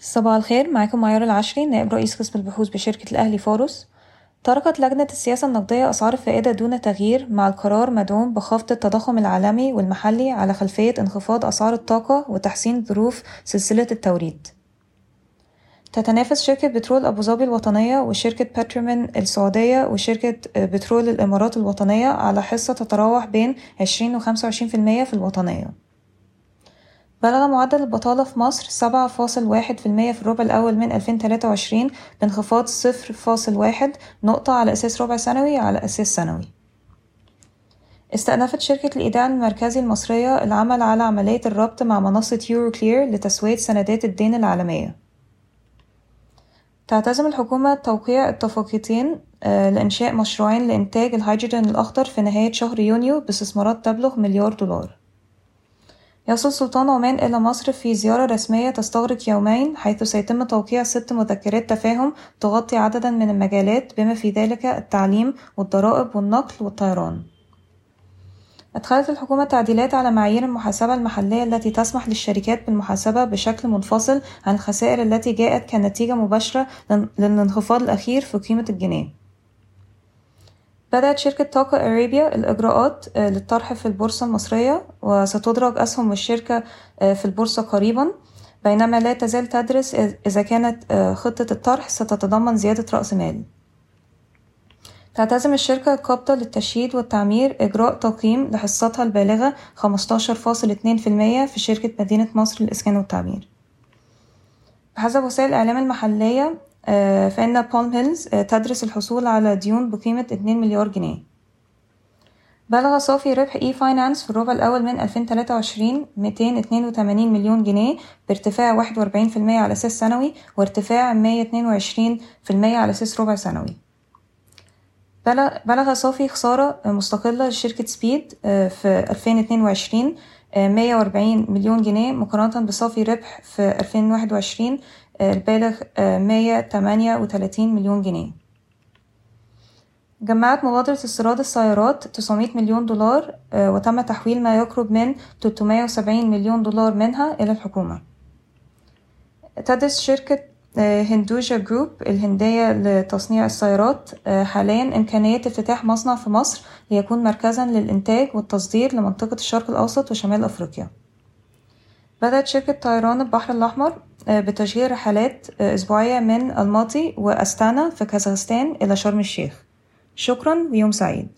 صباح الخير معاكم معيار العشري نائب رئيس قسم البحوث بشركة الأهلي فارس تركت لجنة السياسة النقدية أسعار الفائدة دون تغيير مع القرار مدعوم بخفض التضخم العالمي والمحلي على خلفية انخفاض أسعار الطاقة وتحسين ظروف سلسلة التوريد. تتنافس شركة بترول أبو ظبي الوطنية وشركة بترومن السعودية وشركة بترول الإمارات الوطنية على حصة تتراوح بين عشرين وخمسة وعشرين في المية في الوطنية. بلغ معدل البطالة في مصر سبعة فاصل واحد في المية في الربع الأول من ألفين تلاتة وعشرين بانخفاض صفر فاصل واحد نقطة على أساس ربع سنوي على أساس سنوي. استأنفت شركة الإيداع المركزي المصرية العمل على عملية الربط مع منصة يورو كلير لتسوية سندات الدين العالمية. تعتزم الحكومة توقيع اتفاقيتين لإنشاء مشروعين لإنتاج الهيدروجين الأخضر في نهاية شهر يونيو باستثمارات تبلغ مليار دولار. يصل سلطان عمان إلى مصر في زيارة رسمية تستغرق يومين حيث سيتم توقيع ست مذكرات تفاهم تغطي عددا من المجالات بما في ذلك التعليم والضرائب والنقل والطيران. أدخلت الحكومة تعديلات على معايير المحاسبة المحلية التي تسمح للشركات بالمحاسبة بشكل منفصل عن الخسائر التي جاءت كنتيجة مباشرة للانخفاض الأخير في قيمة الجنيه. بدأت شركة طاقة أريبيا الإجراءات للطرح في البورصة المصرية وستدرج أسهم الشركة في البورصة قريبا. بينما لا تزال تدرس إذا كانت خطة الطرح ستتضمن زيادة رأس مال. تعتزم الشركة القابضة للتشييد والتعمير إجراء تقييم لحصتها البالغة خمستاشر فاصل اتنين في المية في شركة مدينة مصر للإسكان والتعمير. بحسب وسائل الإعلام المحلية فإن بالم هيلز تدرس الحصول على ديون بقيمة اتنين مليار جنيه. بلغ صافي ربح e-finance في الربع الأول من ألفين تلاتة وعشرين ميتين اتنين وتمانين مليون جنيه بارتفاع واحد وأربعين في المية على أساس سنوي وارتفاع مية اتنين وعشرين في المية على أساس ربع سنوي. بلغ صافي خسارة مستقلة لشركة سبيد في ألفين اتنين وعشرين مية وأربعين مليون جنيه مقارنة بصافي ربح في ألفين واحد وعشرين البالغ مية تمانية وتلاتين مليون جنيه. جمعت مبادرة استيراد السيارات تسعمية مليون دولار وتم تحويل ما يقرب من تلتمية وسبعين مليون دولار منها إلى الحكومة. تدرس شركة هندوجا جروب الهندية لتصنيع السيارات. حاليا إمكانية افتتاح مصنع في مصر ليكون مركزا للإنتاج والتصدير لمنطقة الشرق الأوسط وشمال أفريقيا. بدأت شركة طيران البحر الأحمر بتشغيل رحلات أسبوعية من الماطي وأستانا في كازاخستان إلى شرم الشيخ. شكرا ويوم سعيد.